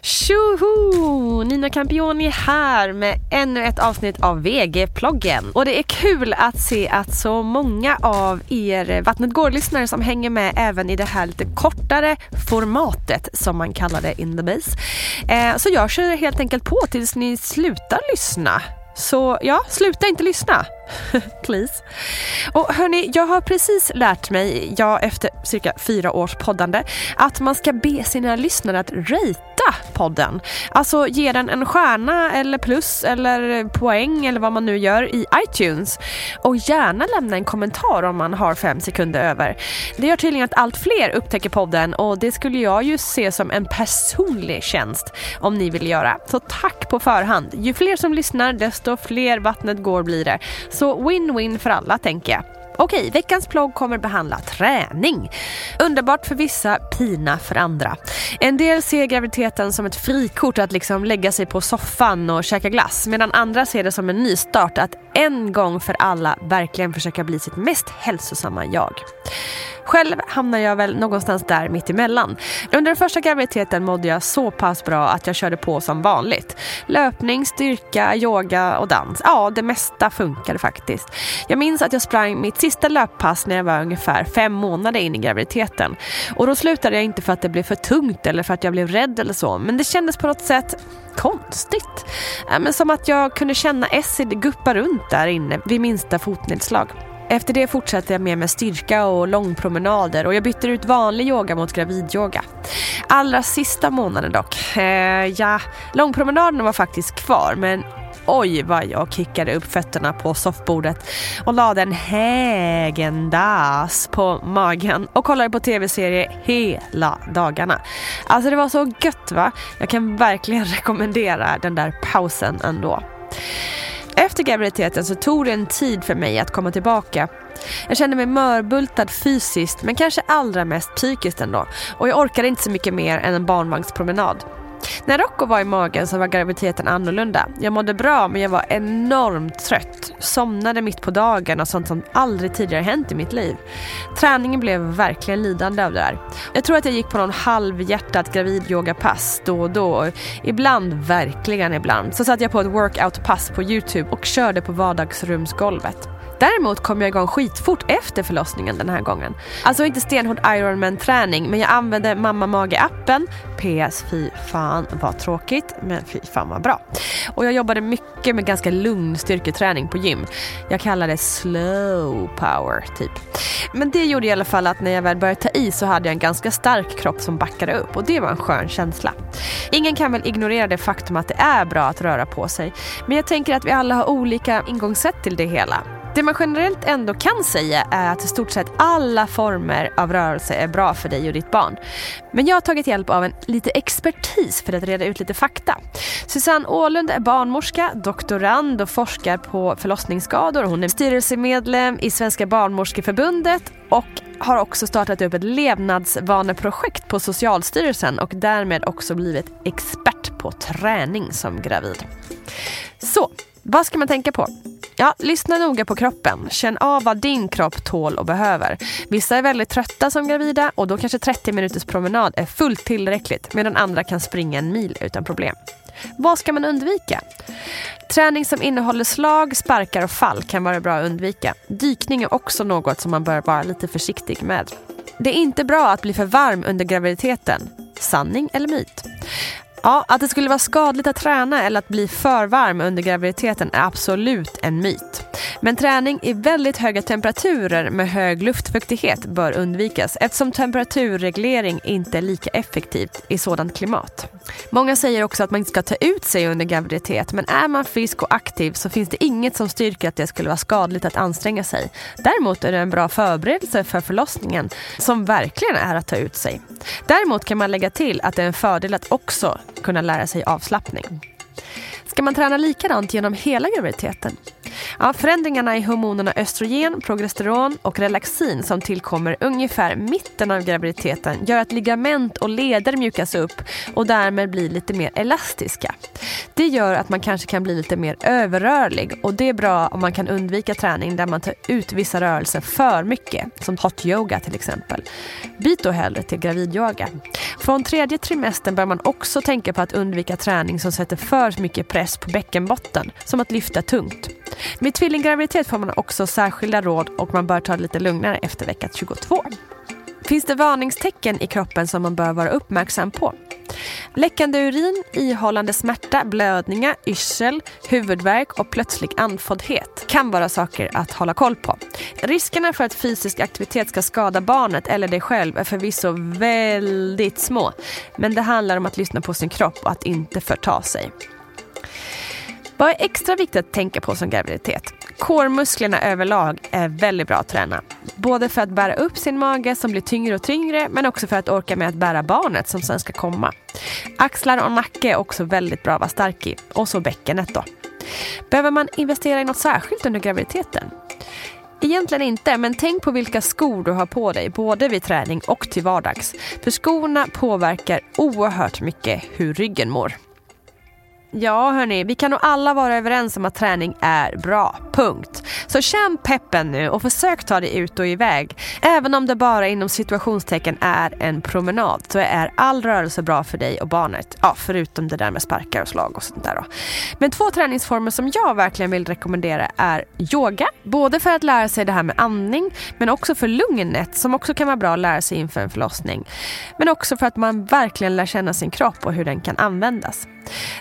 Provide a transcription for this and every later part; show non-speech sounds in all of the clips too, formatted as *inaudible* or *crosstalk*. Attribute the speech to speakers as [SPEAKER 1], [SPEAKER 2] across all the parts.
[SPEAKER 1] Tjoho! Nina Campioni här med ännu ett avsnitt av VG-ploggen. Och det är kul att se att så många av er Vattnet går-lyssnare som hänger med även i det här lite kortare formatet som man kallar det in the base. Eh, så jag kör helt enkelt på tills ni slutar lyssna. Så ja, sluta inte lyssna. *laughs* Please. Och hörni, jag har precis lärt mig, jag efter cirka fyra års poddande, att man ska be sina lyssnare att ratea podden. Alltså ge den en stjärna eller plus eller poäng eller vad man nu gör i iTunes. Och gärna lämna en kommentar om man har fem sekunder över. Det gör tydligen att allt fler upptäcker podden och det skulle jag ju se som en personlig tjänst om ni vill göra. Så tack på förhand. Ju fler som lyssnar desto fler vattnet går blir det. Så win-win för alla tänker jag. Okej, veckans plogg kommer behandla träning. Underbart för vissa, pina för andra. En del ser graviditeten som ett frikort att liksom lägga sig på soffan och käka glass medan andra ser det som en nystart att en gång för alla verkligen försöka bli sitt mest hälsosamma jag. Själv hamnar jag väl någonstans där mitt emellan. Under den första graviditeten mådde jag så pass bra att jag körde på som vanligt. Löpning, styrka, yoga och dans. Ja, det mesta funkade faktiskt. Jag minns att jag sprang mitt sista löppass när jag var ungefär fem månader in i graviditeten. Och då slutade jag inte för att det blev för tungt eller för att jag blev rädd eller så. Men det kändes på något sätt konstigt. Men som att jag kunde känna Essid guppa runt där inne vid minsta fotnedslag. Efter det fortsatte jag med med styrka och långpromenader och jag bytte ut vanlig yoga mot gravidyoga. Allra sista månaden dock. Eh, ja, långpromenaderna var faktiskt kvar men oj vad jag kickade upp fötterna på soffbordet och lade en hägendas på magen och kollade på TV-serier hela dagarna. Alltså det var så gött va? Jag kan verkligen *laughs* rekommendera den där pausen ändå. Efter graviditeten så tog det en tid för mig att komma tillbaka. Jag kände mig mörbultad fysiskt men kanske allra mest psykiskt ändå och jag orkade inte så mycket mer än en barnvagnspromenad. När Rocco var i magen så var graviditeten annorlunda. Jag mådde bra men jag var enormt trött. Somnade mitt på dagen och sånt som aldrig tidigare hänt i mitt liv. Träningen blev verkligen lidande av det där. Jag tror att jag gick på någon halvhjärtat gravidyogapass då och då. Ibland, verkligen ibland, så satt jag på ett workoutpass på Youtube och körde på vardagsrumsgolvet. Däremot kom jag igång skitfort efter förlossningen den här gången. Alltså inte stenhård Ironman-träning men jag använde mamma mage-appen. PS, fy fan vad tråkigt men fy fan vad bra. Och jag jobbade mycket med ganska lugn styrketräning på gym. Jag kallar det slow power typ. Men det gjorde i alla fall att när jag väl började ta i så hade jag en ganska stark kropp som backade upp och det var en skön känsla. Ingen kan väl ignorera det faktum att det är bra att röra på sig. Men jag tänker att vi alla har olika ingångssätt till det hela. Det man generellt ändå kan säga är att i stort sett alla former av rörelse är bra för dig och ditt barn. Men jag har tagit hjälp av en lite expertis för att reda ut lite fakta. Susanne Ålund är barnmorska, doktorand och forskar på förlossningsskador. Hon är styrelsemedlem i Svenska barnmorskeförbundet och har också startat upp ett levnadsvaneprojekt på Socialstyrelsen och därmed också blivit expert på träning som gravid. Så, vad ska man tänka på? Ja, lyssna noga på kroppen. Känn av vad din kropp tål och behöver. Vissa är väldigt trötta som gravida och då kanske 30 minuters promenad är fullt tillräckligt medan andra kan springa en mil utan problem. Vad ska man undvika? Träning som innehåller slag, sparkar och fall kan vara bra att undvika. Dykning är också något som man bör vara lite försiktig med. Det är inte bra att bli för varm under graviditeten. Sanning eller myt? Ja, att det skulle vara skadligt att träna eller att bli för varm under graviditeten är absolut en myt. Men träning i väldigt höga temperaturer med hög luftfuktighet bör undvikas eftersom temperaturreglering inte är lika effektivt i sådant klimat. Många säger också att man inte ska ta ut sig under graviditet men är man frisk och aktiv så finns det inget som styrker att det skulle vara skadligt att anstränga sig. Däremot är det en bra förberedelse för förlossningen som verkligen är att ta ut sig. Däremot kan man lägga till att det är en fördel att också kunna lära sig avslappning. Ska man träna likadant genom hela graviditeten? Ja, förändringarna i hormonerna östrogen, progesteron och relaxin som tillkommer ungefär mitten av graviditeten gör att ligament och leder mjukas upp och därmed blir lite mer elastiska. Det gör att man kanske kan bli lite mer överrörlig och det är bra om man kan undvika träning där man tar ut vissa rörelser för mycket, som hot yoga till exempel. Byt då hellre till gravidyoga. Från tredje trimestern bör man också tänka på att undvika träning som sätter för mycket press på bäckenbotten, som att lyfta tungt. Med tvillinggraviditet får man också särskilda råd och man bör ta det lite lugnare efter vecka 22. Finns det varningstecken i kroppen som man bör vara uppmärksam på? Läckande urin, ihållande smärta, blödningar, yrsel, huvudvärk och plötslig andfåddhet kan vara saker att hålla koll på. Riskerna för att fysisk aktivitet ska skada barnet eller dig själv är förvisso väldigt små. Men det handlar om att lyssna på sin kropp och att inte förta sig. Vad är extra viktigt att tänka på som graviditet? Kårmusklerna överlag är väldigt bra att träna. Både för att bära upp sin mage som blir tyngre och tyngre men också för att orka med att bära barnet som sen ska komma. Axlar och nacke är också väldigt bra att vara stark i. Och så bäckenet då. Behöver man investera i något särskilt under graviditeten? Egentligen inte, men tänk på vilka skor du har på dig både vid träning och till vardags. För skorna påverkar oerhört mycket hur ryggen mår. Ja hörni, vi kan nog alla vara överens om att träning är bra. Punkt. Så känn peppen nu och försök ta dig ut och iväg. Även om det bara inom situationstecken är en promenad så är all rörelse bra för dig och barnet. Ja, förutom det där med sparkar och slag och sånt där då. Men två träningsformer som jag verkligen vill rekommendera är yoga. Både för att lära sig det här med andning men också för lugnet som också kan vara bra att lära sig inför en förlossning. Men också för att man verkligen lär känna sin kropp och hur den kan användas.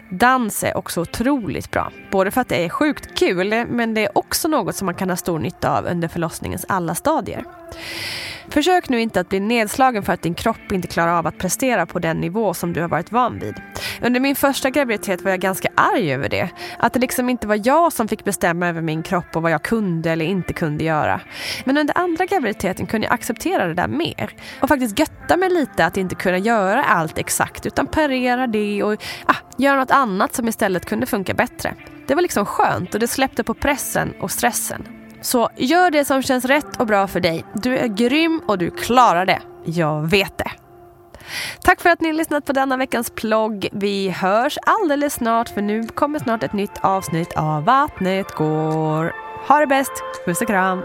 [SPEAKER 1] Dans är också otroligt bra. Både för att det är sjukt kul men det är också något som man kan ha stor nytta av under förlossningens alla stadier. Försök nu inte att bli nedslagen för att din kropp inte klarar av att prestera på den nivå som du har varit van vid. Under min första graviditet var jag ganska arg över det. Att det liksom inte var jag som fick bestämma över min kropp och vad jag kunde eller inte kunde göra. Men under andra graviditeten kunde jag acceptera det där mer. Och faktiskt götta mig lite att inte kunna göra allt exakt utan parera det och ah, göra något annat som istället kunde funka bättre. Det var liksom skönt och det släppte på pressen och stressen. Så gör det som känns rätt och bra för dig. Du är grym och du klarar det. Jag vet det. Tack för att ni har lyssnat på denna veckans plogg. Vi hörs alldeles snart för nu kommer snart ett nytt avsnitt av Vattnet går. Ha det bäst. Puss och kram.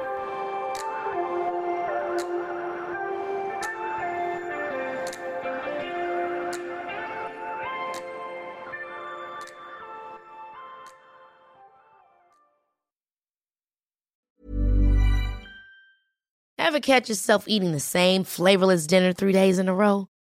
[SPEAKER 2] Ever catch yourself eating the same flavorless dinner three days in a row?